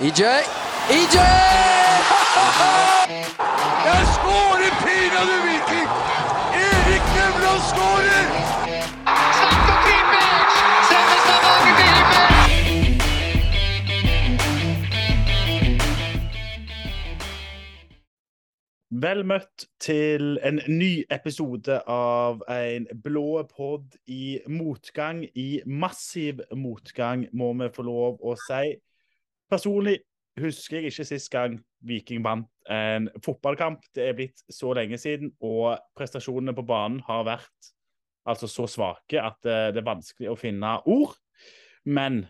EJ! EJ! Jeg skårer pinadø Viking! Erik Nevland skårer! Snakk om Klippers! Selveste Norge Klippers! Vel møtt til en ny episode av en blå pod i motgang. I massiv motgang, må vi få lov å si. Personlig husker jeg ikke sist gang Viking vant en fotballkamp. Det er blitt så lenge siden, og prestasjonene på banen har vært altså så svake at eh, det er vanskelig å finne ord. Men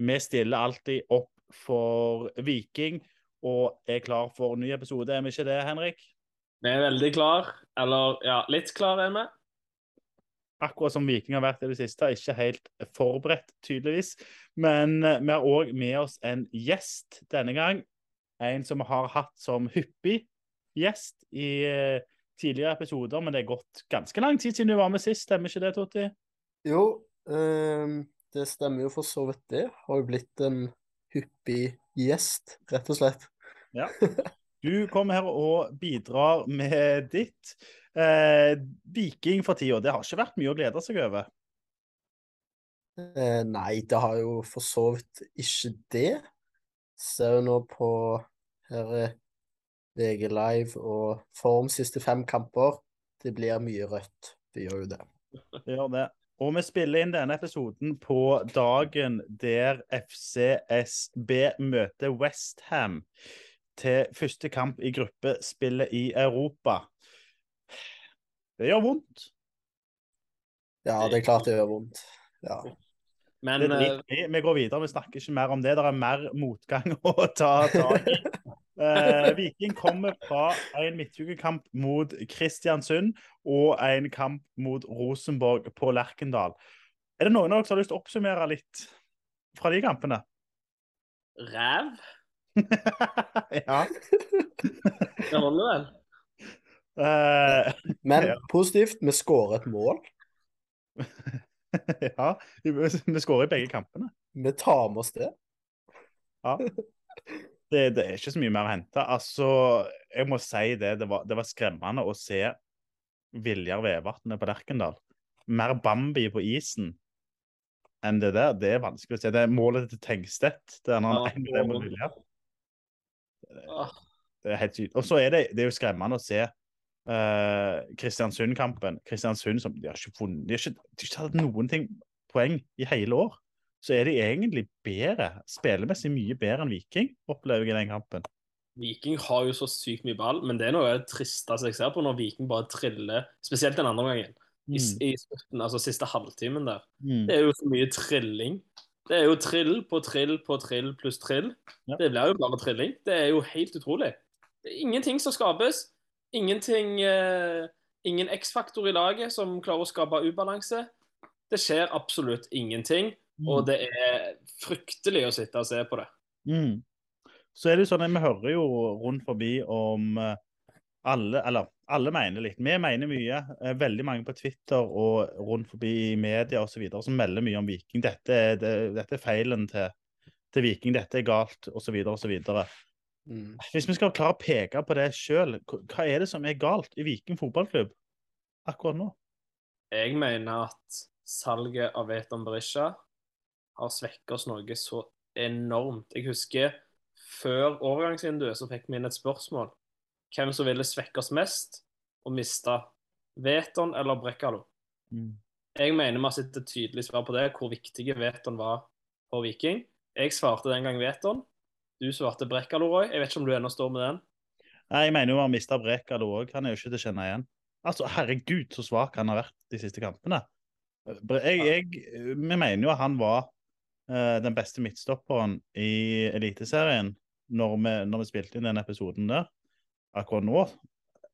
vi stiller alltid opp for Viking og er klar for en ny episode. Er vi ikke det, Henrik? Vi er veldig klar, eller ja, litt klar er vi. Akkurat som Viking har vært i det siste, ikke helt forberedt, tydeligvis. Men eh, vi har òg med oss en gjest denne gang. En som vi har hatt som hyppig gjest i eh, tidligere episoder, men det er gått ganske lang tid siden du var med sist, stemmer ikke det, Totti? Jo, ehm, det stemmer jo for så vidt det. Har jo blitt en hyppig gjest, rett og slett. Ja. Du kommer her og bidrar med ditt. Eh, Viking for tida, det har ikke vært mye å glede seg over. Eh, nei, det har jo for så vidt ikke det. Ser jo nå på her er VG Live og Form siste fem kamper. Det blir mye rødt. Det gjør jo det. Det gjør det. Og vi spiller inn denne episoden på dagen der FCSB møter Westham til første kamp i gruppespillet i Europa. Det gjør vondt. Ja, det er klart det gjør vondt. Ja. Men Det eh, vi. Vi går videre, vi snakker ikke mer om det. Det er mer motgang å ta tak i. Eh, Viking kommer fra en midtukekamp mot Kristiansund og en kamp mot Rosenborg på Lerkendal. Er det noen av dere som har lyst til å oppsummere litt fra de kampene? ræv? ja. Det holder vel? Uh, Men Ja. positivt, vi skårer et mål. ja. Vi skårer i begge kampene. Vi tar med oss det. Ja. Det, det er ikke så mye mer å hente. Altså, jeg må si det. Det var, det var skremmende å se Viljar Vevatnet på Lerkendal. Mer Bambi på isen enn det der. Det er vanskelig å se. Det er målet til Tengstedt. Det er når han Ja, er mot Viljar. Åh, Det er helt sykt. Og så er det, det er jo skremmende å se eh, Kristiansund-kampen. Kristiansund som de har ikke funnet De har ikke, de har ikke hatt noen ting poeng i hele år. Så er de egentlig bedre, spillemessig mye bedre enn Viking, opplever jeg i den kampen. Viking har jo så sykt mye ball, men det er noe av det tristeste jeg ser på når Viking bare triller, spesielt den andre gangen. I, Mm. i slutten, altså siste halvtimen der. Mm. Det er jo så mye trilling. Det er jo trill på trill på trill pluss trill. Ja. Det blir jo bare trilling. Det er jo helt utrolig. Det er ingenting som skapes. Ingenting eh, Ingen X-faktor i laget som klarer å skape ubalanse. Det skjer absolutt ingenting, og det er fryktelig å sitte og se på det. Mm. Så er det sånn at vi hører jo rundt forbi om eh, alle Eller alle mener litt. Vi mener mye. eh, Veldig mange på Twitter og rundt forbi i media osv. som melder mye om Viking. Dette det, dette er feilen til, til Viking. Dette er galt, osv. osv. Mm. Hvis vi skal klare å peke på det sjøl, hva er det som er galt i Viking fotballklubb akkurat nå? Jeg mener at salget av Veton Berisha har svekket oss noe så enormt. Jeg husker før overgangsvinduet så fikk vi inn et spørsmål. Hvem som ville svekke oss mest og miste Veton eller Brekkalo? Mm. Jeg mener vi har sett et tydelig svar på det, hvor viktige Veton var for Viking. Jeg svarte den gang Veton. Du svarte Brekkalo, Roy. Jeg vet ikke om du ennå står med den. Nei, Jeg mener jo han mista Brekkalo òg. Han er jo ikke til å kjenne igjen. Altså, Herregud, så svak han har vært de siste kampene. Jeg, jeg, vi mener jo at han var uh, den beste midtstopperen i Eliteserien når vi, når vi spilte inn den episoden der. Akkurat nå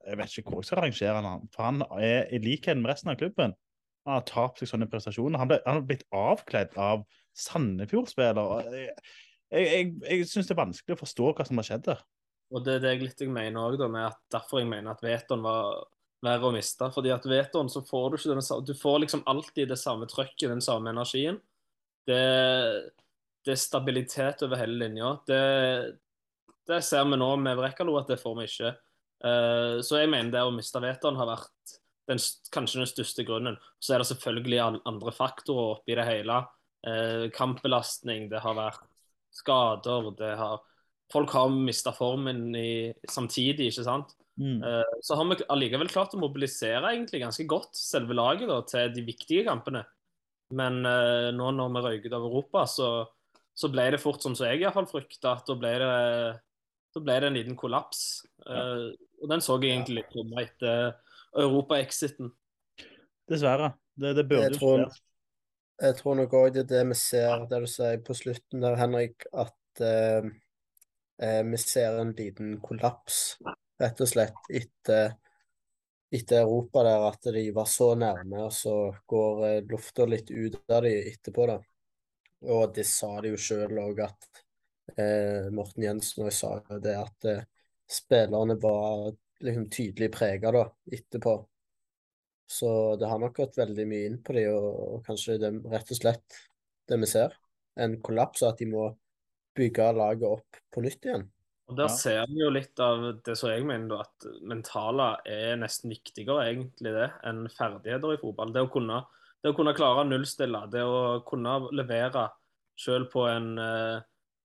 Jeg vet ikke hvor jeg skal rangere han, for han er i likhet med resten av klubben. Han har tapt seg sånne prestasjoner. Han, ble, han har blitt avkledd av Sandefjord-spiller. Jeg, jeg, jeg, syns det er vanskelig å forstå hva som har skjedd der. Og det er det jeg litt jeg mener òg, derfor jeg mener at Veton var verre å miste. Fordi at Veton så får du ikke den sa- Du får liksom alltid det samme trøkket, den samme energien. Det, det er stabilitet over hele linja. Det, det ser vi nå med Brekalo at det får vi ikke. Eh, så jeg mener det å miste Veton har vært den, kanskje den største grunnen. Så er det selvfølgelig andre faktorer oppi det hele. Eh, kampbelastning, det har vært skader, det har Folk har mista formen i, samtidig, ikke sant. Mm. Eh, Så har vi allikevel klart å mobilisere egentlig ganske godt selve laget da, til de viktige kampene. Men eh, nå når vi røyk ut av Europa, så, så ble det fort sånn som jeg iallfall frykta, at da ble det da ble det en liten kollaps. Ja. og den så jeg egentlig litt komme etter Europa-exiten. Dessverre. Det, det burde Jeg jo tror. Jeg tror nok òg det er det vi ser, det du sier på slutten der, Henrik, at eh, eh, vi ser en liten kollaps, rett og slett, etter, etter Europa der, at de var så nærme, og så går eh, lufta litt ut av de etterpå, da. Og det sa de jo sjøl òg, at eh, Morten Jensen også sa det, at eh, spillerne var liksom tydelig prega etterpå. Så det har nok gått veldig mye inn på de, og, og kanskje det rett og slett det vi ser. En kollaps, og at de må bygge laget opp på nytt igjen. Og Der Ja. ser vi jo litt av det som jeg mener, at mentale er nesten viktigere egentlig det enn ferdigheter i fotball. Det å kunne, det å kunne klare å nullstille, det å kunne levere selv på en uh,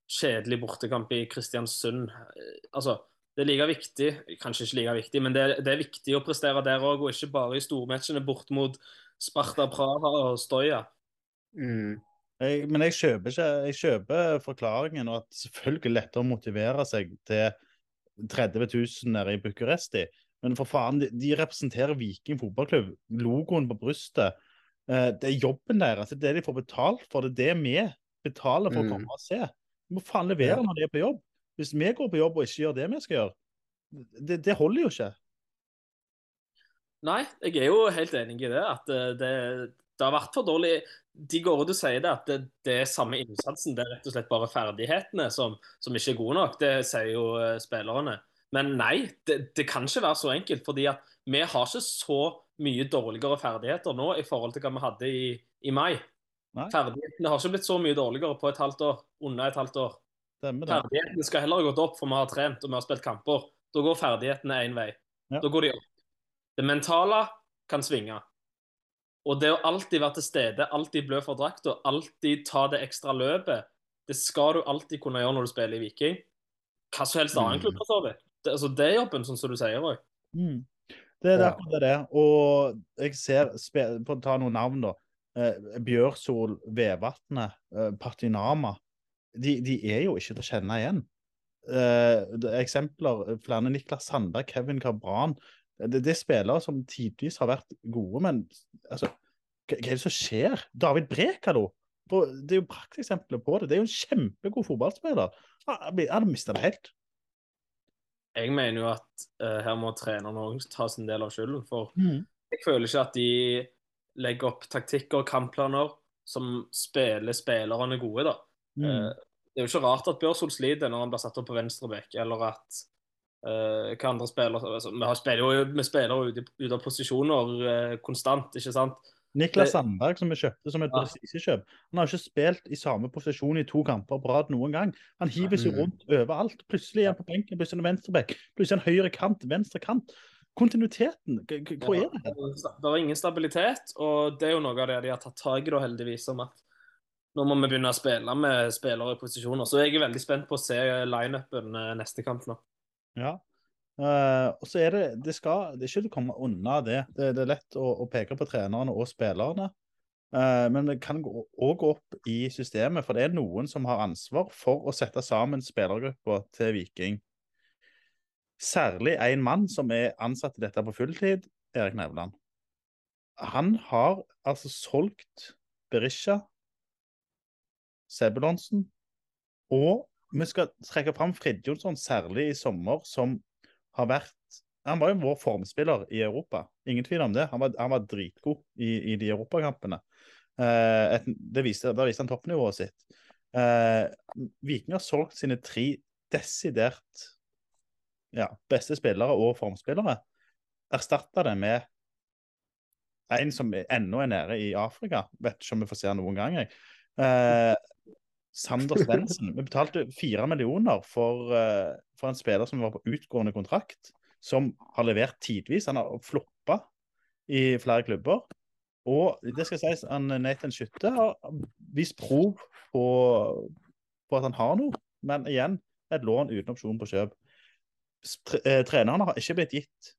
kjedelig bortekamp i Kristiansund. Eh, altså, det er like viktig, kanskje ikke like viktig, men det, er- det er viktig å prestere der òg, og ikke bare i stormatchene bort mot Sparta Praha og Stoja. Mm. Jeg, men jeg kjøper ikke Jeg kjøper forklaringen, og at selvfølgelig lettere å motivere seg til 30 000 nede i Bucuresti. Men for faen, de, de representerer Viking fotballklubb. Logoen på brystet. Eh, det er jobben deres. Det er det de får betalt for. Det er det vi betaler for å Mm. komme og se. Vi må faen levere Ja. når de er på jobb. Hvis vi går på jobb og ikke gjør det vi skal gjøre, det, det holder jo ikke. Nei, jeg er jo helt enig i det. At eh, det, det har vært for dårlig. De går ut og sier det, at det, det er samme innsatsen. Det er rett og slett bare ferdighetene som, som ikke er gode nok. Det sier jo eh, spillerne. Men nei, det, det kan ikke være så enkelt. fordi at vi har ikke så mye dårligere ferdigheter nå i forhold til hva vi hadde i, i mai. Nei. Ferdighetene har ikke blitt så mye dårligere på et halvt år. Under et halvt år. Stemmer det. Ferdighetene skal heller ha gått opp, for vi har trent og vi har spilt kamper. Da går ferdighetene én vei. Ja. Da går de opp. Det mentale kan svinge. Og det å alltid være til stede, alltid blø for drakta, alltid ta det ekstra løpet, det skal du alltid kunne gjøre når du spiller i Viking. Hva som helst annen Mm. klubb, for så vidt. Det, altså, det er jobben, sånn som du sier òg. Mm. Det er derfor det er det. Og jeg ser, spe- for å ta noen navn, da. Eh, Bjørsol, Vevatnet, eh, Partinama. De, de er jo ikke til å kjenne igjen. Eh, er eksempler flere Niklas Sandberg, Kevin Cabran. Det, det er spillere som tidvis har vært gode, men altså, hva, hva er det som skjer? David Brekalo. Det er jo prakteksempler på det. Det er jo en kjempegod fotballspiller. Han hadde mista det helt. Jeg mener jo at eh, her må treneren òg ta sin del av skylden. For Mm. jeg føler ikke at de legger opp taktikker og kampplaner som spiller spillerne gode, da. Mm. Eh, Det er jo ikke rart at Børsol sliter når han blir satt opp på venstreback, eller at uh, hva andre spiller altså, Vi har- spiller jo vi spiller ute, ute av posisjoner uh, konstant, ikke sant? Niklas Sandberg, som vi kjøpte som et Ja. prestisjekjøp, han har ikke spilt i samme posisjon i to kamper på rad noen gang. Han hiver seg Mm. rundt overalt. Plutselig er han på benken, plutselig er han venstreback, plutselig er han høyre kant, venstre kant. Kontinuiteten, hvor er det? Det er ingen stabilitet, og det er jo noe av det de har tatt tak i, da, heldigvis. om at nå må vi begynne å spille med spillere i posisjoner. Så jeg er veldig spent på å se lineupen eh, neste kamp nå. Ja. Uh, og så er det det skal, det er ikke å komme unna det. Det, det er lett å, å peke på trenerne og spillerne. Uh, men det kan òg gå opp i systemet, for det er noen som har ansvar for å sette sammen spillergruppa til Viking. Særlig en mann som er ansatt i dette på fulltid, Erik Nevland. Han har altså solgt Berisha, Sebulonsen, og vi skal trekke fram Fridtjonsson særlig i sommer, som har vært Han var jo vår formspiller i Europa, ingen tvil om det. Han var, han var dritgod i, i de europakampene. Eh, et, det viste, da viste han toppnivået sitt. Eh, Viking har solgt sine tre desidert ja, beste spillere og formspillere. Erstatta det med en som ennå er nede i Afrika. Vet ikke om vi får se han noen gang. jeg. Eh, Sander Svendsen. Vi betalte fire millioner for, eh, for en spiller som var på utgående kontrakt, som har levert tidvis. Han har floppa i flere klubber. Og det skal sies, han Nathan Skytte har vist prov på, på at han har noe, men igjen et lån uten opsjon på kjøp. Eh, Trenerne har ikke blitt gitt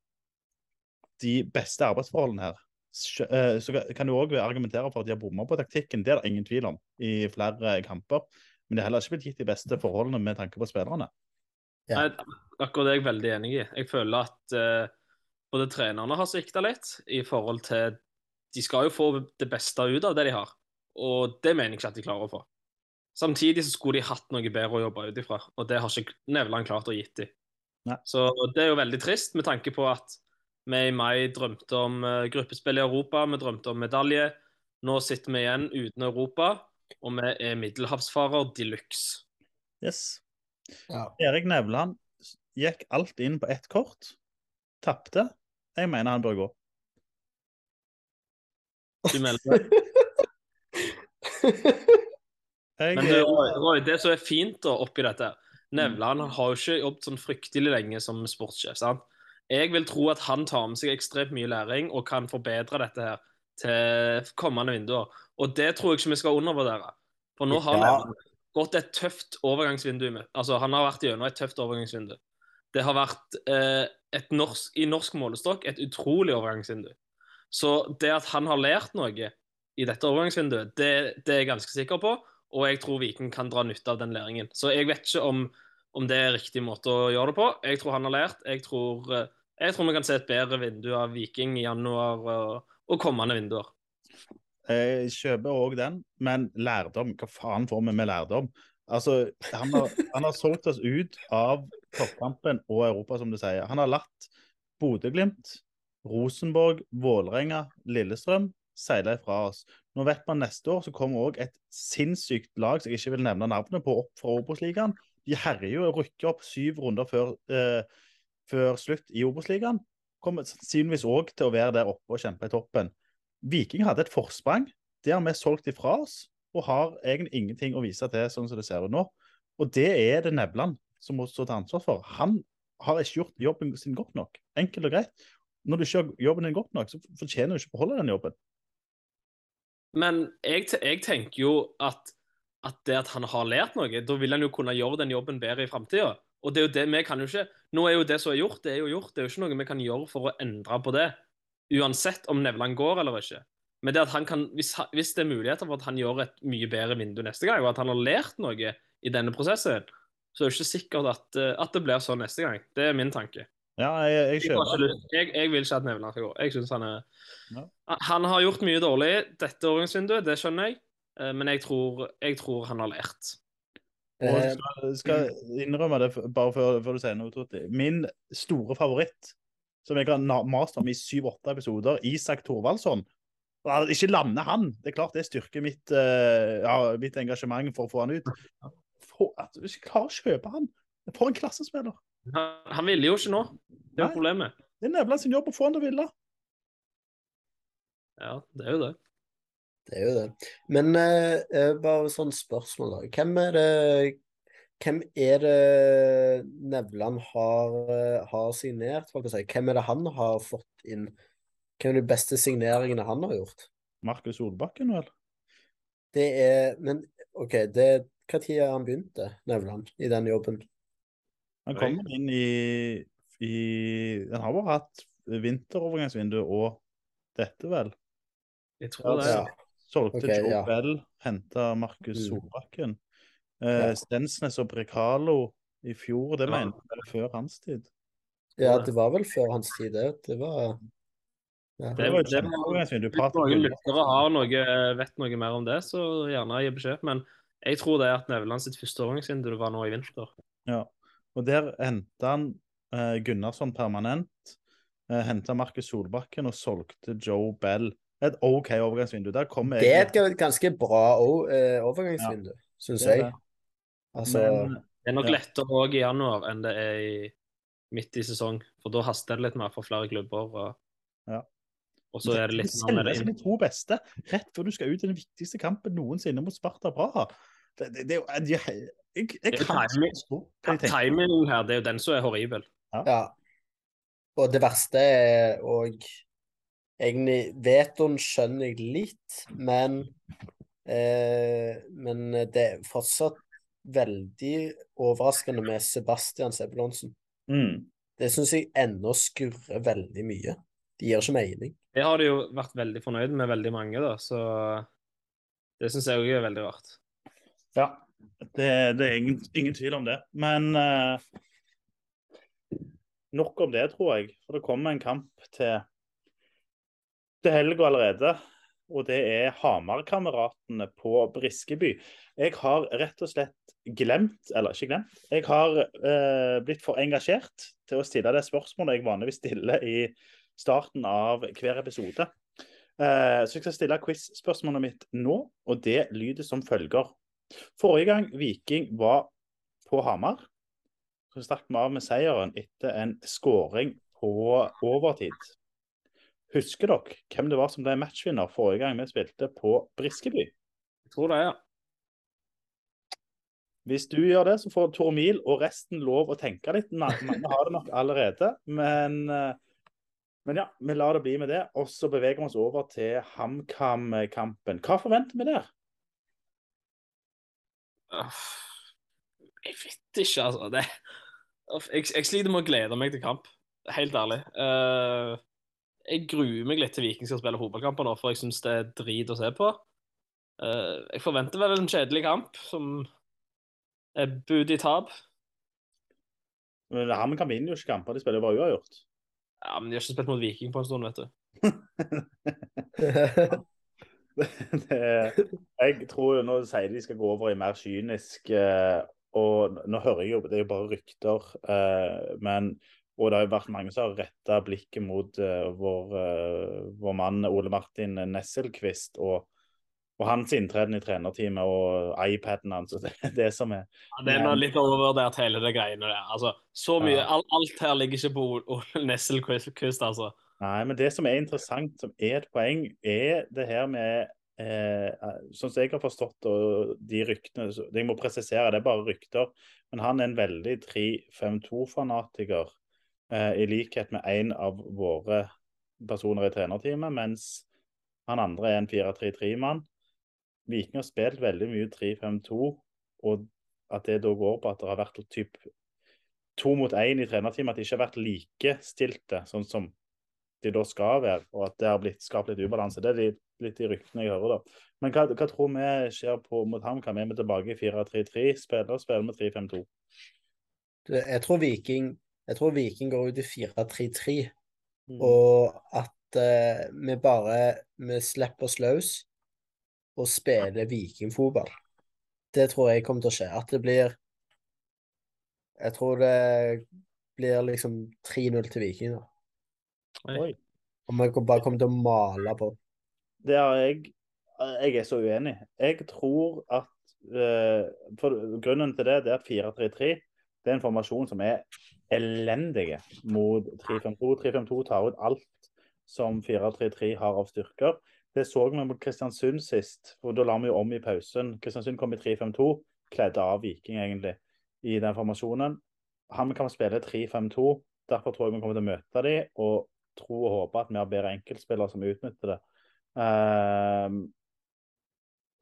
de beste arbeidsforholdene her. Eh, Så kan- du òg argumentere for at de har bomma på taktikken, det er det ingen tvil om, i flere kamper. Men de har heller ikke blitt gitt de beste forholdene med tanke på spillerne. Ja. Nei, akkurat det er jeg veldig enig i. Jeg føler at uh, både trenerne har svikta litt i forhold til De skal jo få det beste ut av det de har, og det mener jeg ikke at de klarer å få. Samtidig så skulle de hatt noe bedre å jobbe ut ifra, og det har ikke Nevland klart å gitt dem. Så det er jo veldig trist med tanke på at vi i mai drømte om eh, gruppespill i Europa, vi drømte om medalje. Nå sitter vi igjen uten Europa, og vi er middelhavsfarer de luxe. Yes. Ja. Erik Nevland gikk alt inn på ett kort. Tapte. Jeg mener han bør gå. Du melder Jeg, Men du, Roy, Roy, det som er fint da oppi dette Nevland har jo ikke jobbet sånn fryktelig lenge som sportssjef. sant? Jeg vil tro at han tar med seg ekstremt mye læring og kan forbedre dette her til kommende vinduer. Og det tror jeg ikke vi skal undervurdere. For nå har Ja. Nevland gått et tøft overgangsvindu. med. Altså, Han har vært gjennom et tøft overgangsvindu. Det har vært eh, et norsk, i norsk målestokk et utrolig overgangsvindu. Så det at han har lært noe i dette overgangsvinduet, det, det er jeg ganske sikker på. Og jeg tror Viking kan dra nytte av den læringen. Så jeg vet ikke om, om det er riktig måte å gjøre det på. Jeg tror han har lært. Jeg tror, eh, jeg tror vi kan se et bedre vindu av Viking i januar og, og kommende vinduer. jeg kjøper òg den, men lærdom, hva faen får vi med lærdom? Altså, han har, han har solgt oss ut av toppkampen og Europa, som du sier. Han har latt Bodø-Glimt, Rosenborg, Vålerenga, Lillestrøm seile ifra oss. Nå vet man neste år så kommer òg et sinnssykt lag som jeg ikke vil nevne navnet på, opp fra Obos-ligaen. De herjer jo og rykker opp syv runder før, eh, før slutt i Obos-ligaen. Kommer sannsynligvis òg til å være der oppe og kjempe i toppen. Viking hadde et forsprang. Det har vi solgt ifra oss, og har egentlig ingenting å vise til, sånn som det ser ut nå. Og det er det Nevland som må stå til ansvar for. Han har ikke gjort jobben sin godt nok. Enkelt og greit. Når du ikke gjør jobben din godt nok, så fortjener du ikke å beholde den jobben. Men jeg, jeg tenker jo at, at det at han har lært noe, da vil han jo kunne gjøre den jobben bedre i framtida. Og det er jo det vi kan jo ikke Nå er jo det som er gjort, det er jo gjort. Det er jo ikke noe vi kan gjøre for å endre på det. Uansett om Nevland går eller ikke. Men det at han kan, hvis, hvis det er muligheter for at han gjør et mye bedre vindu neste gang, og at han har lært noe i denne prosessen, så er det ikke sikkert at, eh, at det blir sånn neste gang. Det er min tanke. Ja, jeg, jeg Jeg, jeg, jeg vil ikke at Nevland skal gå. Jeg synes han er Ja. Han har gjort mye dårlig dette åringsvinduet, det skjønner jeg. Eh, Men jeg tror, jeg tror han har lært. Og Eh, skal, skal innrømme det bare før, før du sier noe, Trutti. Min store favoritt, som jeg har mast om i syv-åtte episoder, Isak Thorvaldsson. Ikke lande han. Det er klart det styrker mitt, eh, ja, mitt engasjement for å få han ut. For, at du ikke klarer å kjøpe han. For en klassespiller. Han, han ville jo ikke nå. Det er jo problemet. Det er Nevland sin jobb å få han til å ville. Ja, det er jo det. Det er jo det. Men uh, bare sånn spørsmål, da. Hvem er det hvem er det Nevland har, eh, har signert? si? Hvem er det han har fått inn? Hvem er de beste signeringene han har gjort? Markus Solbakken, vel? Det er Men OK, det Når har han begynte, Nevland, i den jobben? Han kommer inn i, i Han har bare hatt vinterovergangsvindu og dette, vel. Jeg tror det. Ja. Solgte okay, Joe ja. Bell, henta Markus Mm. Solbakken. Eh, Ja. Stensnes og Brekalo i fjor, det Ja. mente jeg var før hans tid. Ja, det var vel før hans tid, det. Det var ja. Det- Det var et det- var, Hvis noen lyttere har noe, vet noe mer om det, så gjerne gi beskjed. Men jeg tror det er at Nevland sitt første overgangsvindu var nå i vinter. Ja. Og der henta han eh, Gunnarsson permanent. Eh, henta Markus Solbakken og solgte Joe Bell. Et OK overgangsvindu. Der kommer Det er et ganske bra overgangsvindu, ja, syns jeg. det. Altså, Men Det er nok Ja. lettere òg i januar enn det er i, midt i sesong. For da haster det litt mer for flere klubber. Og, Ja. og så er det litt mer med de to beste rett før du skal ut i den viktigste kampen noensinne mot Sparta Braha. Det, det, det, jeg, jeg, jeg, jeg Det er kan ikke. Timingen her, det er jo den som er horribel. Ja. Og det verste er òg Egentlig vetoen skjønner jeg litt, men eh, Men det er fortsatt veldig overraskende med Sebastian Sebulonsen. Mm. Det syns jeg ennå skurrer veldig mye. Det gir ikke mening. Det har de jo vært veldig fornøyd med, veldig mange, da, så det syns jeg òg er veldig rart. Ja, det, det er ingen, ingen tvil om det. Men eh, nok om det, tror jeg. For det kommer en kamp til, til helga allerede. Og det er Hamar-kameratene på Briskeby. Jeg har rett og slett glemt, eller ikke glemt, jeg har eh, blitt for engasjert til å stille det spørsmålet jeg vanligvis stiller i starten av hver episode. Eh, så jeg skal stille quiz-spørsmålet mitt nå, og det lyder som følger. Forrige gang Viking var på Hamar, så stakk vi av med seieren etter en skåring på overtid. Husker dere hvem det var som ble matchvinner forrige gang vi spilte på Briskeby? Jeg tror det, ja. Hvis du gjør det, så får Tor Mil og resten lov å tenke litt. Mange har det nok allerede, men, eh, men ja, vi lar det bli med det. Og så beveger vi oss over til HamKam-kampen. Hva forventer vi der? Jeg vet ikke, altså. Det, jeg, jeg sliter med å glede meg til kamp, helt ærlig. Eh, jeg gruer meg litt til Viking skal spille fotballkamper nå, for jeg syns det er drit å se på. Uh, jeg forventer vel en kjedelig kamp som er bud i tap. Men HamKam vinner jo ikke kamper, de spiller jo bare uavgjort. Ja, men de har ikke spilt mot Viking på en stund, vet du. det, jeg tror jo nå sier de skal gå over i mer kynisk eh, Og nå hører jeg jo, det er jo bare rykter, eh, men og det har vært mange som har retta blikket mot uh, vår, uh, vår mann Ole Martin Nesselquist og, og hans inntreden i trenerteamet og iPaden hans. Det det som er Ja, det er noe litt overvurdert, hele det greiene der. Altså, så mye, Ja. alt, alt her ligger ikke på Ole Nesselquist, altså. Nei, men det som er interessant, som er et poeng, er det her med eh, Sånn som jeg har forstått og de ryktene Jeg må presisere, det er bare rykter. Men han er en veldig 3-5-2-fanatiker, eh, i likhet med en av våre personer i trenerteamet. Mens han andre er en 4-3-3-mann. Viking har spilt veldig mye 3-5-2, og at det da går på at det har vært typ to mot én i trenerteamet, at de ikke har vært likestilte, sånn som de da skal være, og at det har blitt skapt litt ubalanse. Det er litt, litt de ryktene jeg hører, da. Men hva, hva tror vi skjer på, mot ham? Kan vi tilbake i 4-3-3? Spiller spiller med 3-5-2? Jeg tror Viking Jeg tror Viking går ut i 4-3-3, Mm. og at eh, vi bare vi slipper oss løs og spiller vikingfotball. Det tror jeg kommer til å skje. At det blir Jeg tror det blir liksom 3-0 til Viking. da. Oi. Og vi bare kommer til å male på. Det har jeg Jeg er så uenig. Jeg tror at eh, for Grunnen til det, det er at 4-3-3 det er en formasjon som er elendig mot 3-5-2. 3-5-2 tar ut alt som 4-3-3 har av styrker. Det så vi mot Kristiansund sist, for da la vi jo om i pausen. Kristiansund kom i 3-5-2, kledde av Viking egentlig i den formasjonen. Han kan spille 3-5-2, derfor tror jeg vi kommer til å møte dem og tro og håpe at vi har bedre enkeltspillere som utnytter det. Ehm,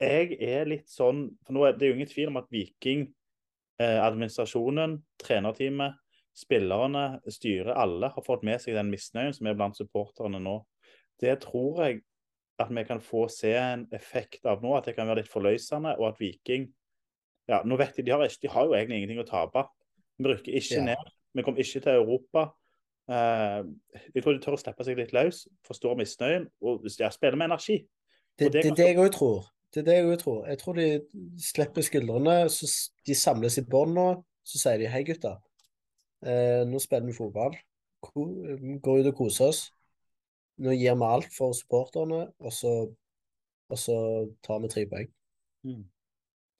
jeg er litt sånn For nå er det jo ingen tvil om at Viking, eh, administrasjonen, trenerteamet, spillerne, styret, alle har fått med seg den misnøyen som er blant supporterne nå. Det tror jeg at vi kan få se en effekt av nå, at det kan være litt forløsende, og at Viking ja, nå vet De de har, ikke, de har jo egentlig ingenting å tape. Vi rykker ikke Ja. ned. Vi kommer ikke til Europa. Uh, jeg tror de tør å slippe seg litt løs, forstår misnøyen og ja, spiller med energi. Det, det det det jeg òg tror. Det er det jeg tror. Jeg tror de slipper skuldrene, så de samles i bånd nå. Så sier de hei, gutter. Eh, nå spiller vi fotball. Ko går ut og koser oss. Nå gir vi alt for supporterne, og så, og så tar vi tre poeng. Mm.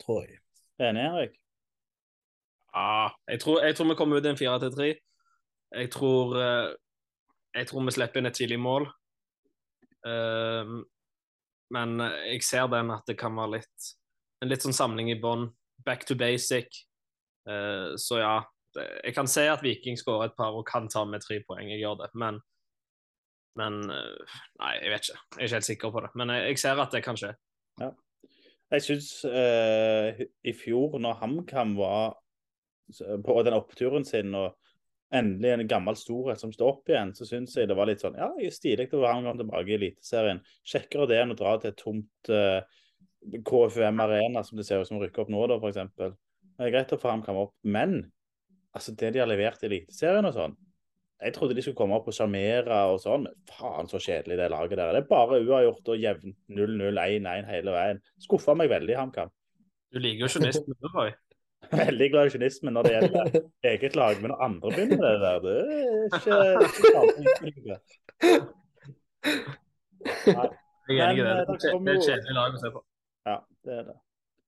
Tror jeg. Enig, Erik? Ja, jeg tror, jeg tror vi kommer ut i en 4-3. Jeg tror eh, Jeg tror vi slipper inn et tidlig mål. Ehm, men jeg ser den at det kan være litt en litt sånn samling i bånn. Back to basic. Uh, så ja, jeg kan se at Viking skårer et par og kan ta med tre poeng. Jeg gjør det, men men eh, Nei, jeg vet ikke. Jeg er ikke helt sikker på det. Men jeg, jeg ser at det kan skje. Jeg syns eh, i fjor, når HamKam var på den oppturen sin og endelig en gammel storhet som står opp igjen, så syns jeg det var litt sånn Ja, stilig å være HamKam tilbake i Eliteserien. Kjekkere det enn å dra til et tomt eh, KFUM Arena, som det ser ut som rykker opp nå, da, f.eks. Det er greit å få HamKam opp, men altså det de har levert i Eliteserien og sånn Jeg trodde de skulle komme opp og sjarmere og sånn, men faen så kjedelig det laget der. Det er bare uavgjort og jevnt 0-0, 1-1 hele veien. Skuffa meg veldig, HamKam. Du liker jo journalisten, Roy. Veldig glad i kynismen når det gjelder eget lag, men når andre begynner med det der, det er ikke, ikke Jeg er enig i det. Men, eh, Det er kommer et kjedelig lag å se på. Ja, det er det.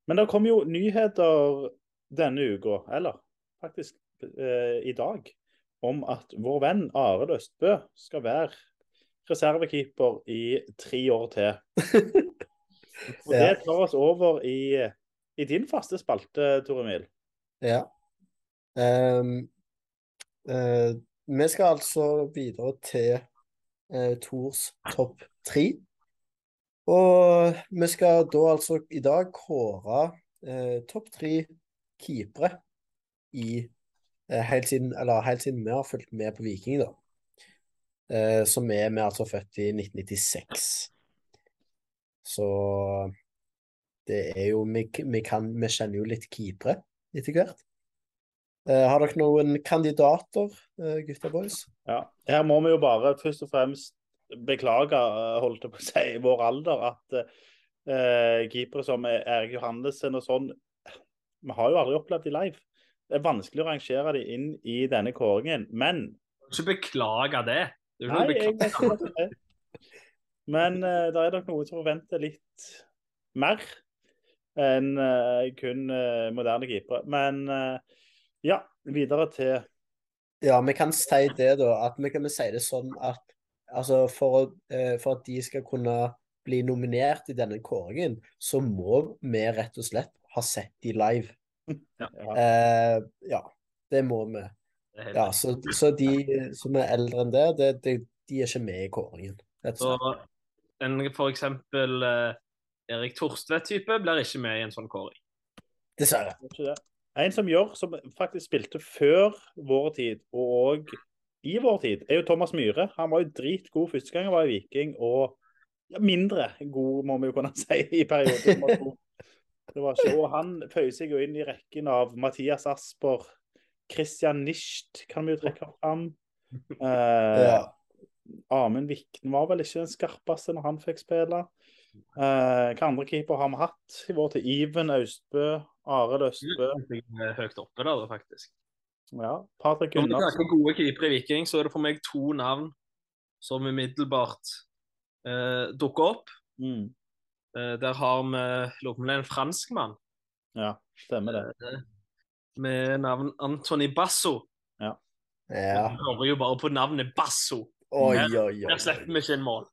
Men det kom jo nyheter denne uka, eller faktisk eh, i dag, om at vår venn Arild Østbø skal være reservekeeper i tre år til. Og det tar oss over i, i din faste spalte, Tor Emil. Ja. Um, uh, vi skal altså videre til uh, Tors topp tre. Og vi skal da altså i dag kåre eh, topp tre keepere i helt siden, eller helt siden vi har fulgt med på Viking, da. Eh, som er vi altså født i 1996. Så det er jo Vi, vi, kan, vi kjenner jo litt keepere etter hvert. Eh, har dere noen kandidater, uh, gutta boys? Ja, her må vi jo bare først og fremst beklage, eh, holdt jeg på å si, vår alder, at eh, keepere som Erik Johannessen og sånn, vi har jo aldri opplevd de live. Det er vanskelig å rangere de inn i denne kåringen, men Ikke beklage det. Det Nei, jeg vet ikke det. Men uh, det er nok noen som forventer litt mer enn uh, kun uh, moderne keepere. Men ja, videre til Ja, vi kan si det, da. At vi kan si det sånn at altså for, for at de skal kunne bli nominert i denne kåringen, så må vi rett og slett ha sett de live. ja, Eh, ja, det må vi. Det Ja, så, så de som er eldre enn det, det, det de er ikke med i kåringen. Så en for eksempel eh, Erik Torstvedt-type blir ikke med i en sånn kåring. Dessverre. Det er ikke det. En som gjør, som faktisk spilte før vår tid, og i vår tid, er jo Thomas Myhre. Han var jo dritgod første gang han var i Viking, og ja, mindre god, må vi jo kunne si, i perioden. Det var ikke, og han føyer seg jo inn i rekken av Mathias Asper, Christian Nischt kan vi jo trekke fram. Eh, Ja. Amund Vikten var vel ikke den skarpeste når han fikk spille. Eh, hva andre keeper har vi hatt i vår til Iven Austbø, Arild Østbø. Høyt oppe der, faktisk. Ja, Patrick Når vi snakker gode keepere i Viking, så er det for meg to navn som umiddelbart eh, dukker opp. Mm. Eh, der har vi lurer på om det er en franskmann Ja, stemmer det. eh, med navn Antony Basso. ja. Vi hører jo bare på navnet Basso. Oi, oi, oi. Der slipper vi ikke en mål.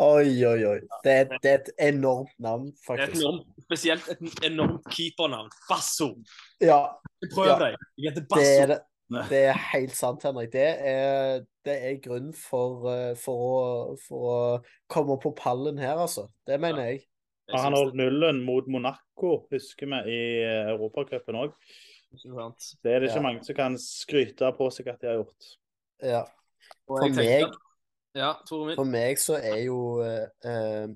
Oi, oi, oi. Det, er- det er et enormt navn, er et enormt, spesielt et enormt keepernavn. Basso. Ja, Prøv Ja. deg. Jeg heter det er, det, det er helt sant, Henrik. Det er, det er grunn for, eh, for, å, for å komme på pallen her, altså. Det mener jeg. Og han holdt nullen mot Monaco, husker vi, i eh, Europacupen òg. det er. Det ikke Ja. mange som kan skryte på seg at de har gjort. Ja. For meg, tenker- Ja, for meg så er jo eh, eh,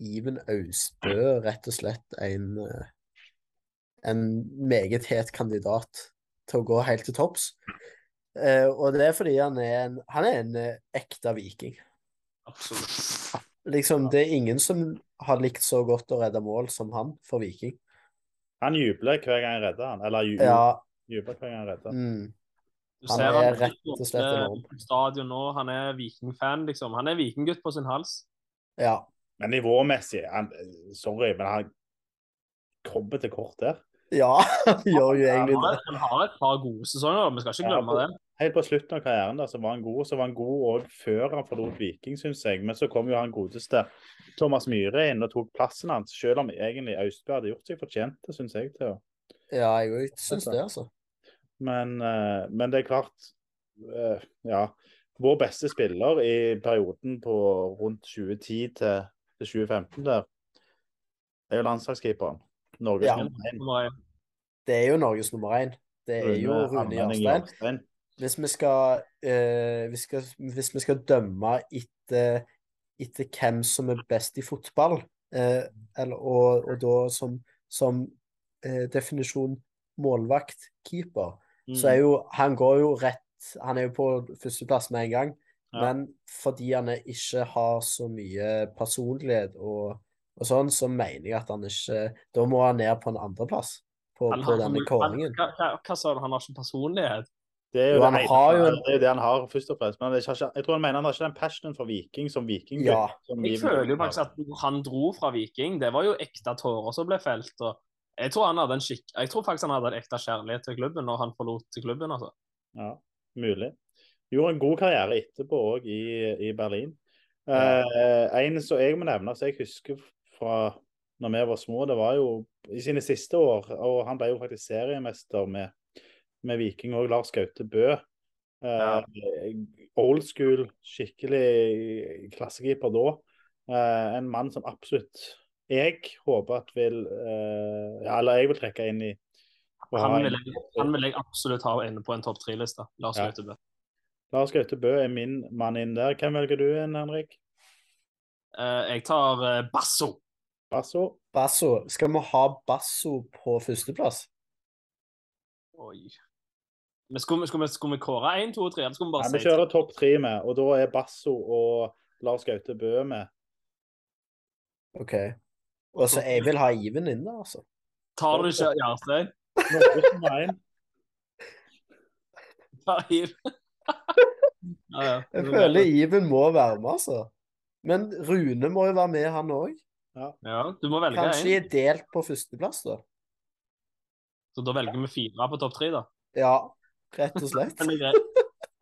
Iven Austbø rett og slett en, eh, en meget het kandidat til å gå helt til topps. Eh, og det er fordi han er en, han er en ekte viking. Absolutt. Liksom, det er ingen som har likt så godt å redde mål som han for Viking. Han jubler hver gang jeg redder han. Eller jubler, Ja, jubler hver gang jeg redder. mm, Han er han rett og slett enorm. på stadion nå. Han er vikingfan, liksom. Han er vikinggutt på sin hals. ja. Men nivåmessig han, Sorry, men han kommer til kort der. Ja, han gjør jo egentlig det. han har et par gode sesonger, vi skal ikke glemme det. helt på slutten av karrieren da, så var han god. Så var han god òg før han forlot Viking, syns jeg. Men så kom jo han godeste Thomas Myhre inn og tok plassen hans, selv om egentlig Austbø hadde gjort seg fortjent det, syns jeg. til å Ja, jeg òg syns det, altså. Men, eh, men det er klart eh, Ja. Vår beste spiller i perioden på rundt 2010 til, til 2015 der, er jo landslagskeeperen. Norges Ja. nummer én. Det er jo Norges nummer én. Det er jo Rune Jørstein. Jarstein. Hvis vi skal, eh, vi skal, hvis vi skal dømme etter, etter hvem som er best i fotball, eh, eller, og, og da som, som eh, definisjon målvakt-keeper, så er Mm. jo Han går jo rett Han er jo på førsteplass med en gang, Ja. men fordi han ikke har så mye personlighet og, og sånn, så mener jeg at han ikke Da må han ned på en andreplass på, Han på denne kåringen. Hva, hva, hva sa du? Han har ikke personlighet? Det er jo, Jo, det, han ene- har jo en- det, er det han har, først og fremst. Men ikke, jeg tror han mener han har ikke den passionen for Viking som Viking. Ja. Jeg føler jo faktisk at han dro fra Viking. Det var jo ekte tårer som ble felt. og jeg tror, han hadde en skikk... jeg tror faktisk han hadde en ekte kjærlighet til klubben når han forlot klubben. altså. Ja, mulig. Gjorde en god karriere etterpå òg i, i Berlin. Ja. Eh, en som jeg må nevne, som jeg husker fra når vi var små, det var jo i sine siste år. Og han ble jo faktisk seriemester med, med Viking òg, Lars Gaute Bø. Eh, Old school, skikkelig klassekeeper da. Eh, en mann som absolutt jeg håper at vil eh, ja, Eller jeg vil trekke inn i Han vil, jeg, han vil jeg absolutt ha inne på en topp tre-liste. Lars Ja. Gautebø. Lars Gaute Bø er min mann inn der. Hvem velger du inn, Henrik? Eh, jeg tar eh, Basso. Basso? Basso. Skal vi ha Basso på førsteplass? Oi. Men skulle, vi- skulle, skulle vi kåre én, to og tre? Eller skulle vi bare Nei, vi kjører topp tre med, og da er Basso og Lars Gaute Bø med. OK. Og så jeg vil ha Iven inne, altså. Tar du ikke Jarstein? Tar Hiv. ja, ja. Jeg føler Iven må være med, altså. Men Rune må jo være med, han òg. Ja, du må velge Kanskje de er delt på førsteplass, da. Så da velger vi fire på topp tre, da. Ja, rett og slett.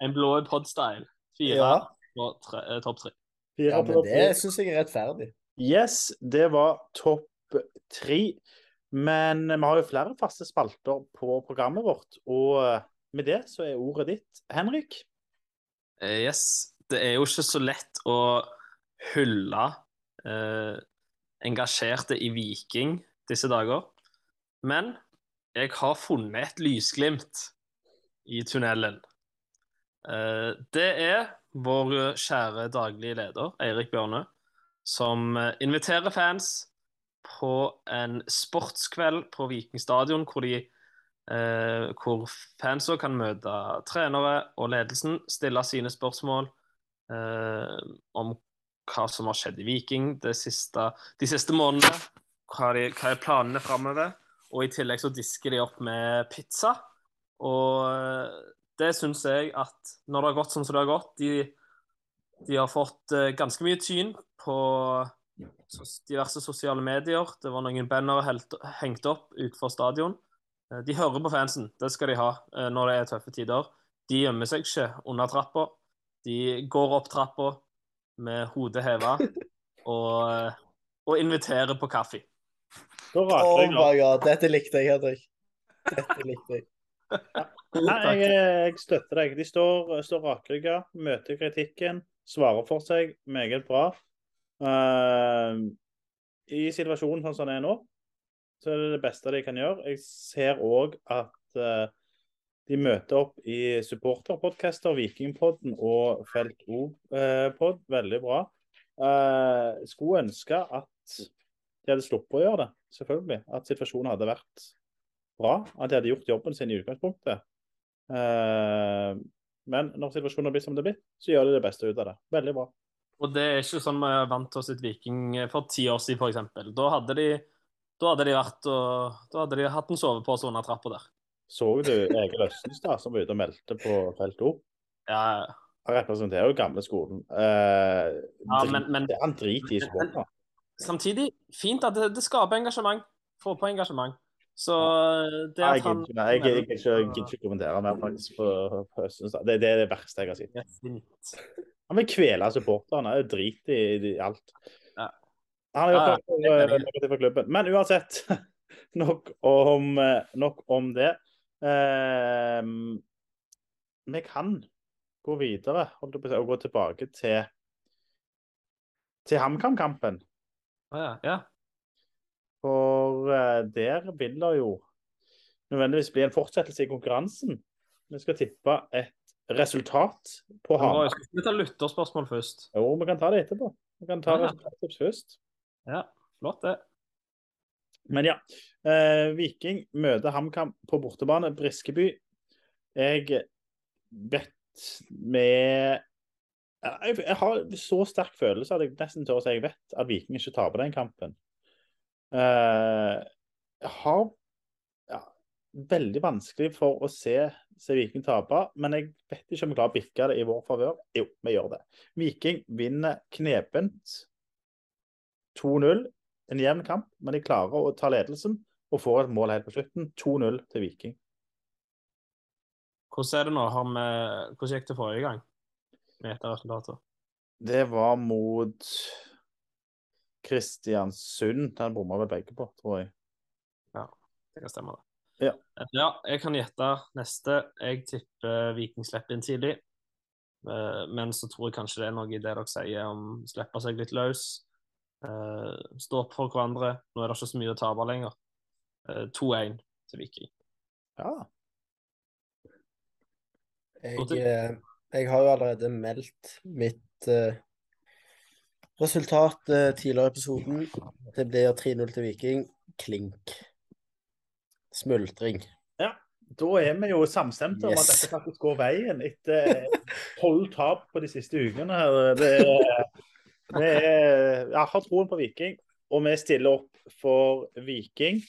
En blå pod-style. Fire Ja, på eh, topp tre. Fire ja men det syns jeg er rettferdig. Yes, det var topp tre. Men vi har jo flere faste spalter på programmet vårt, og eh, med det så er ordet ditt, Henrik. Eh, Yes. Det er jo ikke så lett å hylle eh, engasjerte i Viking disse dager. Men jeg har funnet et lysglimt i tunnelen. Eh, det er vår kjære daglige leder, Eirik Bjørne, som eh, inviterer fans på en sportskveld på Viking stadion, hvor de eh, hvor fansa kan møte trenere og ledelsen, stille sine spørsmål eh, om hva som har skjedd i Viking siste, de siste månedene. Hva, de, hva er planene framover? Og i tillegg så disker de opp med pizza. Og eh, det syns jeg at når det har gått som det har gått De, de har fått eh, ganske mye tyn på diverse sosiale medier. Det var noen bannere hengt opp utenfor stadion. Eh, De hører på fansen, det skal de ha når det er tøffe tider. De gjemmer seg ikke under trappa. De går opp trappa med hodet heva og, og inviterer på kaffe. Da Oh raker my god, dette likte jeg, Henrik. Dette likte jeg. Nei, jeg, jeg støtter deg. De står, står rakrygga, møter kritikken, svarer for seg meget bra. Eh, I situasjonen sånn som den er nå, så er det det beste de kan gjøre. Jeg ser òg at eh, de møter opp i supporterpodcaster, Vikingpodden og Felt O-pod. Veldig bra. Eh, skulle ønske at de hadde sluppet å gjøre det, selvfølgelig. At situasjonen hadde vært bra. At de hadde gjort jobben sin i utgangspunktet. Eh, men når situasjonen har blitt som det har blitt, så gjør de det beste ut av det. Veldig bra. Og det er ikke sånn vi er vant å sitte Viking for ti år siden, f.eks. Da da hadde de Da hadde de hatt en sovepose under trappa der. Så du Egil Østenstad som var ute og meldte på felt O? Ja, Han representerer jo gamle skolen. Eh, Ja, men- men- han driter i supporterne. Samtidig, fint at det, det skaper engasjement. Få på engasjement. Så det at han jeg gidder ikke, ikke kommentere mer faktisk på, på Østens. Det, det er det verste jeg har sett. Han vil kvele supporterne. Er drit i, i alt. Han har gjort Ja, for, eh, for klubben. Men uansett, nok om, eh, nok om det. Eh, vi kan gå videre og gå tilbake til til HamKam-kampen. Ah, ja, ja. For eh, der vil det jo nødvendigvis bli en fortsettelse i konkurransen. Vi skal tippe et resultat på ham vi Skal vi ta lytterspørsmål først? Jo, vi kan ta det etterpå. Vi kan ta Ja, resultattips først. Ja, flott det. Men ja. Eh, Viking møter HamKam på bortebane, Briskeby. Jeg vet med jeg, jeg har så sterk følelse at jeg nesten tør å si jeg vet at Viking ikke taper den kampen. Eh, jeg har ja, veldig vanskelig for å se, se Viking tape, men jeg vet ikke om vi klarer å bikke det i vår favør. Jo, vi gjør det. Viking vinner knepent 2-0. En jevn kamp, men de klarer å ta ledelsen og får et mål helt på slutten. 2-0 til Viking. Hvordan er det nå? Vi... Hvordan gikk det forrige gang? Med etter resultatet? Det var mot Kristiansund. Den bomma vel begge på, tror jeg. Ja, Det kan stemme, det. Ja. ja, jeg kan gjette neste. Jeg tipper Viking slipper inn tidlig. Eh, Men så tror jeg kanskje det er noe i det dere sier om å slippe seg litt løs. Eh, Stå opp for hverandre. Nå er det ikke så mye å tape lenger. Eh, 2-1 til Viking. Ja. Jeg, eh, jeg har jo allerede meldt mitt uh, resultat uh, tidligere i episoden. Det blir 3-0 til Viking. Klink. Smultring. ja. Da er vi jo samstemte om at dette faktisk går veien etter tolv tap på de siste ukene. her. Det er, er, jeg har troen på Viking, og vi stiller opp for Viking.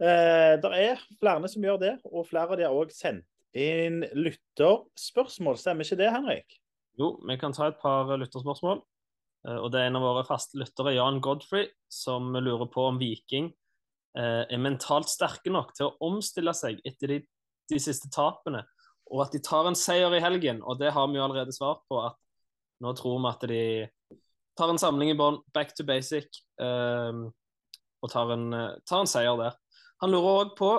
Eh, det er flere som gjør det, og flere av de har òg sendt inn lytterspørsmål. Stemmer ikke det, Henrik? Jo, vi kan ta et par lytterspørsmål. Eh, Og det er en av våre faste lyttere, Jan Godfrey, som lurer på om Viking eh, er mentalt sterke nok til å omstille seg etter de, de siste tapene, og at de tar en seier i helgen. Og det har vi jo allerede svart på, at nå tror vi at de tar en samling i bånn, back to basic, um, og tar en, eh, tar en seier der. Han lurer òg på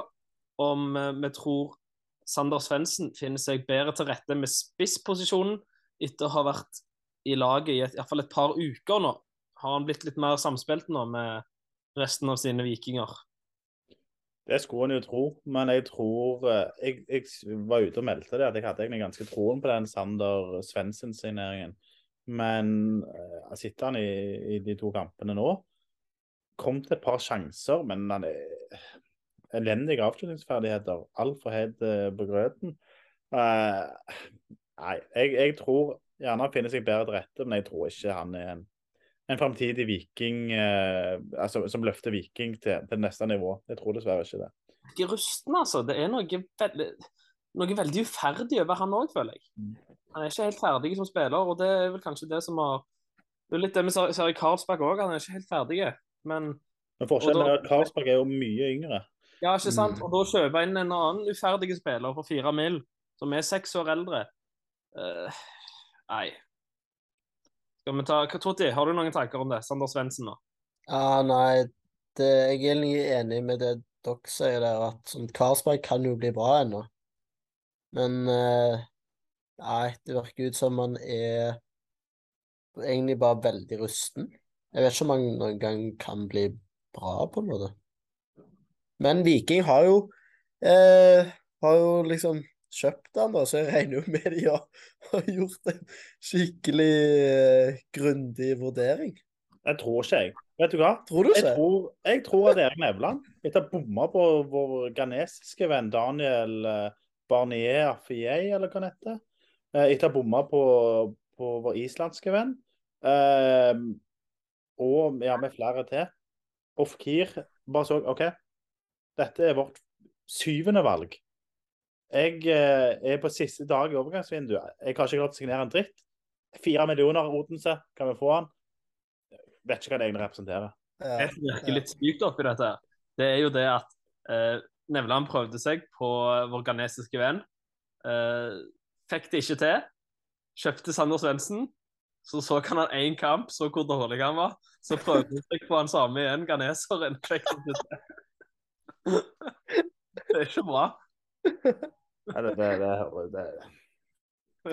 om eh, vi tror Sander Svendsen finner seg bedre til rette med spissposisjonen etter å ha vært i laget i et, hvert fall et par uker nå. Har han blitt litt mer samspilt nå med resten av sine vikinger? Det skulle en jo tro, men jeg tror eh, Jeg, jeg var ute og meldte det, at jeg hadde egentlig ganske troen på den Sander Svendsen-signeringen. Men eh, jeg sitter han i, i de to kampene nå. Kom til et par sjanser, men han er elendige avslutningsferdigheter. Altfor het eh, på grøten. Uh, nei, jeg, jeg tror gjerne han finner seg bedre til rette, men jeg tror ikke han er en, en framtidig viking uh, altså, som løfter Viking til, til neste nivå. Jeg tror dessverre ikke det. Ikke rusten, altså. Det er noe veldig, noe veldig uferdig over han òg, føler jeg. Han er ikke helt ferdig som spiller, og det er vel kanskje det som har Det er litt det vi ser i Karlsbakk òg, han er ikke helt ferdig. Men Men forskjellen da- er at Karlsberg er jo mye yngre. ja, ikke sant? Mm. Og da kjøpe inn en annen uferdig spiller for fire mil, som er seks år eldre Uh, Nei. Skal vi ta Totti, har du noen tanker om det? Sander Svendsen nå? Ja, nei, det, jeg er egentlig enig med det dere sier der, at Karlsberg kan jo bli bra ennå. Men eh, nei, det virker ut som han er egentlig bare veldig rusten. Jeg vet ikke om han noen gang kan bli bra, på en måte. Men Viking har jo eh, har jo liksom kjøpt han, da, så jeg regner jo med de har, har gjort en skikkelig eh, grundig vurdering. Jeg tror ikke, jeg. Vet du hva? Tror du Jeg tror, jeg tror at Erik Nevland, etter å ha bomma på vår ghanesiske venn Daniel eh, Barnier Affiei, eller hva han heter, etter å ha bomma på, på vår islandske venn, eh, og ja, med flere til, Ofkir bare så OK, dette er vårt syvende valg. Jeg eh, er på siste dag i overgangsvinduet. Jeg har ikke klart å signere en dritt. Fire millioner Odense, kan vi få han? Vet ikke hva det egentlig representerer. Ja. Det som virker litt sykt oppi dette, det er jo det at Eh, Nevland prøvde seg på vår ghanesiske venn. Eh, fikk det ikke til. Kjøpte Sander Svendsen. Så så han han én kamp, så hvor dårlig han var. Så prøvde han seg på han samme igjen, ganeseren. Fikk det ikke til. Det er ikke bra. Nei, det, det, det, det,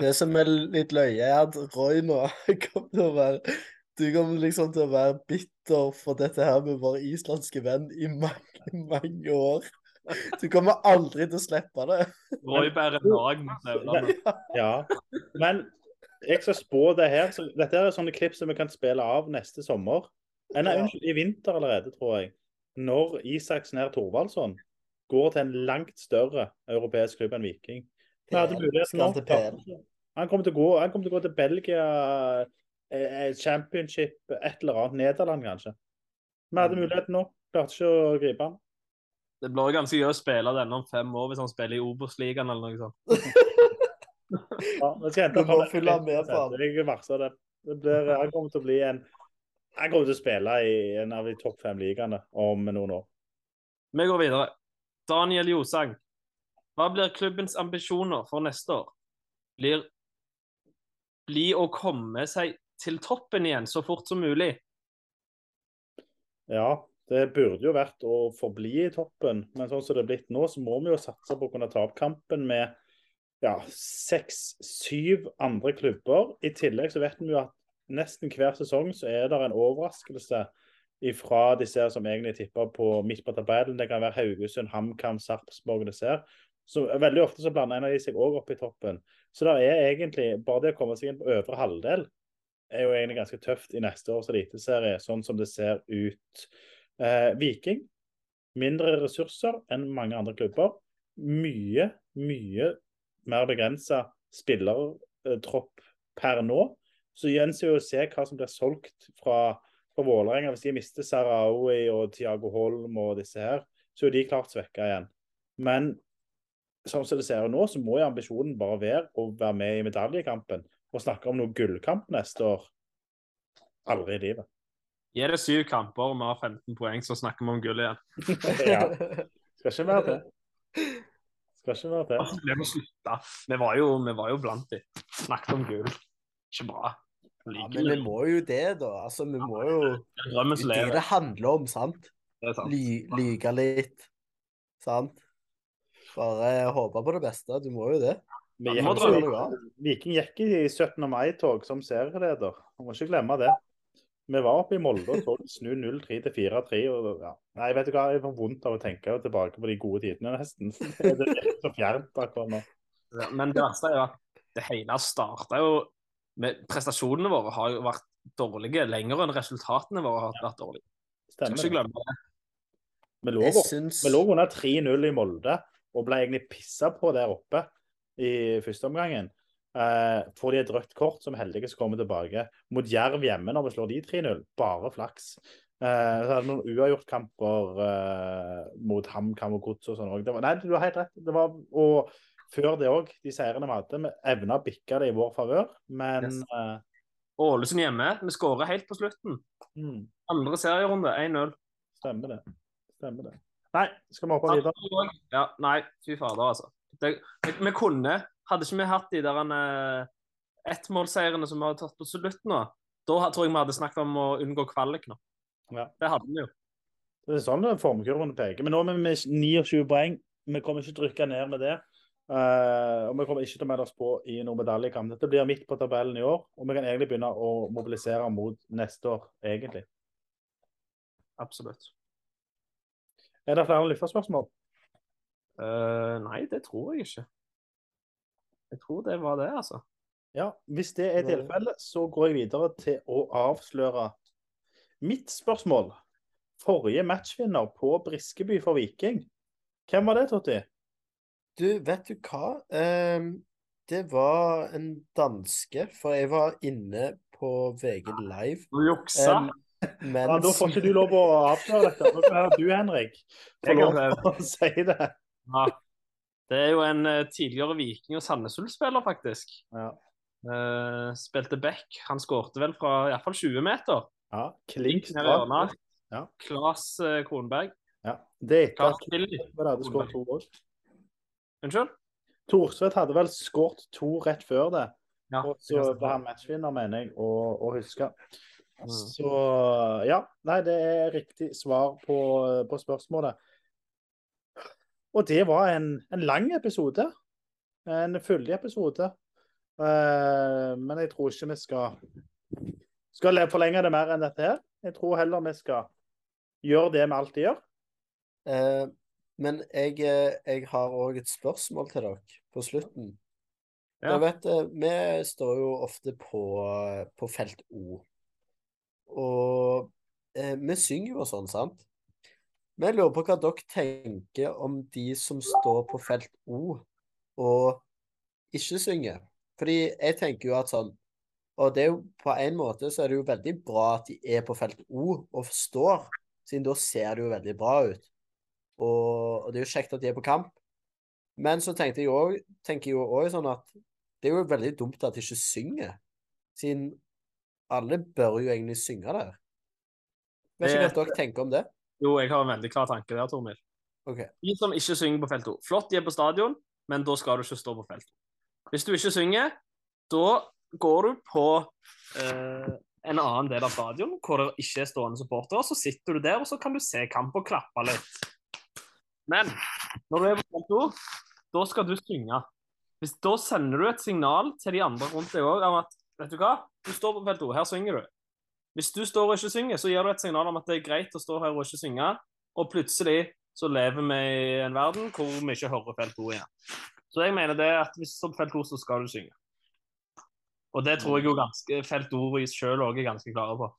Det som er litt løye, er at Roy nå kommer til å være Du kommer liksom til å være bitter for dette her med vår islandske venn i mange, mange år. Du kommer aldri til å slippe det. Roy bærer nag mot Nevland. Ja. Men jeg skal spå det her. Så dette er sånne klipp som vi kan spille av neste sommer. Nei, unnskyld, i vinter allerede, tror jeg. Når Isaksen her Thorvaldsson går til en langt større europeisk klubb enn Viking. Vi hadde muligheten nå. han kommer til å gå, han kommer til å gå til Belgia, eh, eh, championship, et eller annet. Nederland, kanskje. Vi hadde muligheten nå. Klarte ikke å gripe han. Det blir ganske gøy å spille denne om fem år hvis han spiller i Obos-ligaen eller noe sånt. Ja, skal hente må han følge med på han. Jeg det. det blir, han kommer til å bli en Han kommer til å spille i en av de topp fem ligaene om noen år. Vi går videre. Daniel Josang. Hva blir klubbens ambisjoner for neste år? Blir bli å komme seg til toppen igjen så fort som mulig? Ja, det burde jo vært å forbli i toppen, men sånn som det er blitt nå, så må vi jo satse på å kunne ta opp kampen med ja, seks-syv andre klubber. I tillegg så vet vi jo at nesten hver sesong så er det en overraskelse fra disse som egentlig tipper på midt på tabellen. Det kan være Haugesund, HamKam, Sarpsborg og disse. Så Veldig ofte så blander en av de seg òg opp i toppen. Så det er egentlig bare det å komme seg inn på øvre halvdel er jo egentlig ganske tøft i neste års eliteserie, sånn som det ser ut. Eh, Viking, mindre ressurser enn mange andre klubber. Mye, mye mer begrensa spillertropp per nå. Så gjenstår å se hva som blir solgt fra, fra Vålerenga. Hvis de mister Sarawi og Tiago Holm og disse her, så er de klart svekka igjen. Men sånn som det ser ut nå, så må jo ambisjonen bare være å være med i medaljekampen. Og snakke om noe gullkamp neste år. Aldri i livet. Gi det syv kamper og vi har 15 poeng, så snakker vi om gull igjen. ja. Skal ikke være til. Skal ikke være til. Vi må slutte. Vi var jo, vi var jo blant de. Snakket om gull. Ikke bra. Ja, men vi må jo det, da. Altså, vi må jo Det er det det handler om, sant? Det sant. Ly, lyge litt. Sant? Bare håpe på det beste. Du må jo det. Viking gikk i 17. mai-tog som serieleder. Man må ikke glemme det. Vi var oppe i Molde og så de snu 0-3 til 4-3. og Ja. Nei, vet du hva, jeg får vondt av å tenke tilbake på de gode tidene, nesten. Det er så fjernt akkurat nå. Ja, Men det verste er jo at det hele starta jo med Prestasjonene våre har jo vært dårlige lenger enn resultatene våre har vært dårlige. Skal Stemmer ikke det. glemme det. Vi lå, syns vi lå under 3-0 i Molde og ble egentlig pissa på der oppe i første omgangen. Eh, får de et rødt kort, som heldigvis kommer tilbake. Mot Jerv hjemme når vi slår de 3-0. Bare flaks. Eh, så hadde vi noen uavgjortkamper eh, mot HamKam og Gods og sånn òg. Nei, du har helt rett. Det var, og før det òg, de seirene vi hadde, vi evna å bikke det i vår favør, men Yes. eh, Ålesund hjemme. Vi skårer helt på slutten. mm, Andre serierunde 1-0. stemmer det. Stemmer det. Nei, skal vi hoppe videre? Ja, nei, fy fader, altså. Det, vi, vi kunne Hadde ikke vi hatt de der uh, ettmålseierne som vi har tatt på slutt nå, da tror jeg vi hadde snakket om å unngå kvalik nå. Ja. Det hadde vi jo. Det er sånn formkurven peker. Men nå er vi med 29 poeng. Vi kommer ikke til å rykke ned med det. Uh, og vi kommer ikke til å melde oss på i noen medaljekamp. Dette blir midt på tabellen i år, og vi kan egentlig begynne å mobilisere mot neste år, egentlig. Absolutt. Er det flere lytterspørsmål? Uh, nei, det tror jeg ikke. Jeg tror det var det, altså. Ja, hvis det er tilfellet, så går jeg videre til å avsløre mitt spørsmål. Forrige matchvinner på Briskeby for Viking. Hvem var det, Totti? Du, vet du hva? Ehm, det var en danske, for jeg var inne på VG Live. Du juksa. Um, Ja, da får ikke du lov å avsløre dette. Du, Henrik, får Jeg lov å si det. Ja. Det er jo en eh, tidligere Viking- og Sandnes Ulf-spiller, faktisk. Ja. Uh, spilte back. Han skårte vel fra iallfall 20 meter. Ja, klink i. Ja. Klas uh, Kronberg. Ja. Det er etter at skåret to mål. Unnskyld? Thorstvedt hadde vel skåret to rett før det. Ja. Og så ble han matchvinner, mener jeg, å, å huske. Mm. Så ja. Nei, det er riktig svar på, på spørsmålet. Og det var en, en lang episode. En fyldig episode. Uh, men jeg tror ikke vi skal, skal forlenge det mer enn dette her. Jeg tror heller vi skal gjøre det vi alltid gjør. Uh, men jeg, eh, jeg har òg et spørsmål til dere på slutten. Ja. Vet, vi står jo ofte på, på felt O. Og eh, vi synger jo og sånn, sant? Men jeg lurer på hva dere tenker om de som står på felt O og ikke synger. Fordi jeg tenker jo at sånn Og det er jo på en måte så er det jo veldig bra at de er på felt O og forstår, siden da ser det jo veldig bra ut. Og, og det er jo kjekt at de er på kamp. Men så tenkte jeg også, tenker jeg òg sånn at det er jo veldig dumt at de ikke synger. Siden alle bør jo egentlig synge der. Vet ikke hva dere tenker om det. Jo, jeg har en veldig klar tanke der, Tormil. Okay. De som ikke synger på felt 2. Flott, de er på stadion, men da skal du ikke stå på felt 2. Hvis du ikke synger, da går du på eh, en annen del av stadion hvor det ikke er stående supportere. Så sitter du der, og så kan du se kamp og klappe litt. Men når du er på felt 2, da skal du synge. Hvis, da sender du et signal til de andre rundt deg òg om at vet du hva, du står på felt 2, her synger du. Hvis du står og ikke synger, så gir du et signal om at det er greit å stå her og ikke synge, og plutselig så lever vi i en verden hvor vi ikke hører felt ord igjen. Så jeg mener det at hvis på felt ord, så skal du synge. Og det tror jeg jo ganske felt 2 sjøl òg er ganske klare på.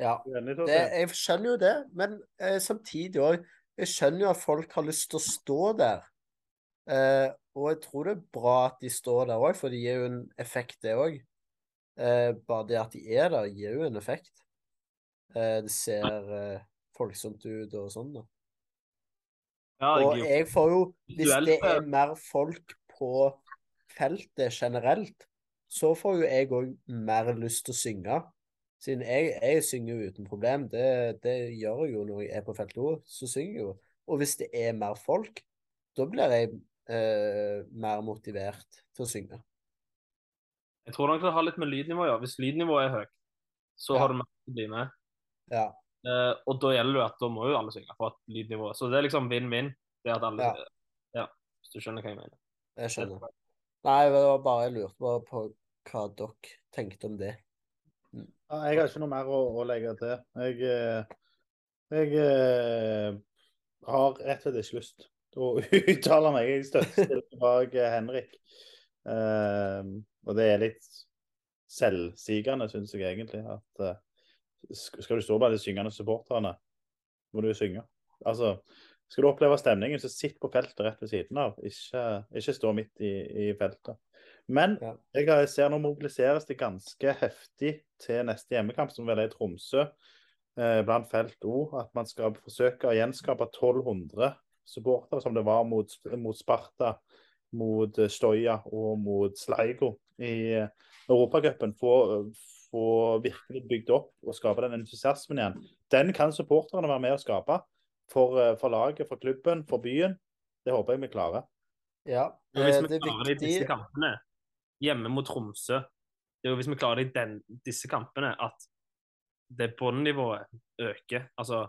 Ja. Det, jeg skjønner jo det, men eh, samtidig òg Jeg skjønner jo at folk har lyst til å stå der. Eh, og jeg tror det er bra at de står der òg, for det gir jo en effekt, det òg. Eh, bare det at de er der, gir jo en effekt. Eh, det ser eh, folksomt ut og sånn. da. Ja, Og jeg, får jo Hvis det er mer folk på feltet generelt, så får jo jeg òg mer lyst til å synge. Siden jeg, jeg synger jo uten problem. Det, det gjør jeg jo når jeg er på feltet òg, Så synger jeg jo. Og hvis det er mer folk, da blir jeg eh, mer motivert til å synge. Jeg tror nok det har litt med lydnivå å gjøre. Hvis lydnivået er høyt, så Ja. har du mer til å bli med. Ja. Eh, og da gjelder det at da må jo alle synge for at lydnivået Så det er liksom vinn-vinn. Det at alle Ja. ja. Hvis du skjønner hva jeg mener. Jeg skjønner. Nei, det var bare jeg lurte bare på hva dere tenkte om det. Mm. Jeg har ikke noe mer å, å legge til. Jeg, jeg, jeg eh, har rett og slett ikke lyst til å uttale meg. Jeg støtter bak eh, Henrik. Eh, og det er litt selvsigende, syns jeg egentlig. At uh, skal du stå blant de syngende supporterne, må du synge. Altså, skal du oppleve stemningen, så sitt på feltet rett ved siden av. Ikke, ikke stå midt i, i feltet. Men Ja. jeg ser nå mobiliseres det ganske heftig til neste hjemmekamp, som vel er i Tromsø, eh, blant felt O. At man skal forsøke å gjenskape 1200 supportere, som det var mot, mot Sparta, mot Stoja og mot Sligo i eh, Europacupen. Få, få virkelig bygd opp og skape den entusiasmen igjen. Den kan supporterne være med å skape. For, eh, for laget, for klubben, for byen. Det håper jeg vi klarer. Ja, det, hvis eh, vi det er klarer det i disse kampene, hjemme mot Tromsø Det er jo hvis vi klarer det i den, disse kampene, at det båndnivået øker. Altså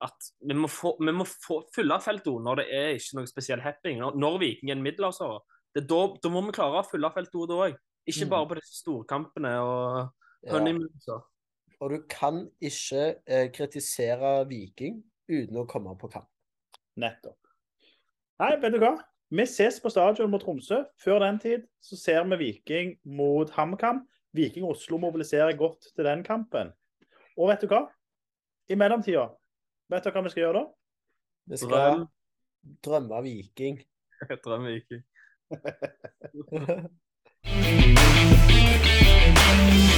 at vi må få, vi må få fylle feltet når det er ikke noe spesiell happing. Når, når Viking er en middelhavsårer, er da, da må vi klare å fylle feltet da òg. Ikke Mm. bare på disse storkampene og ja. Og du kan ikke eh, kritisere Viking uten å komme på kamp. Nettopp. Nei, vet du hva? Vi ses på stadion mot Tromsø. Før den tid så ser vi Viking mot HamKam. Viking Oslo mobiliserer godt til den kampen. Og vet du hva? I mellomtida, vet dere hva vi skal gjøre da? Vi skal drømme Viking. drømme Viking. Thank you.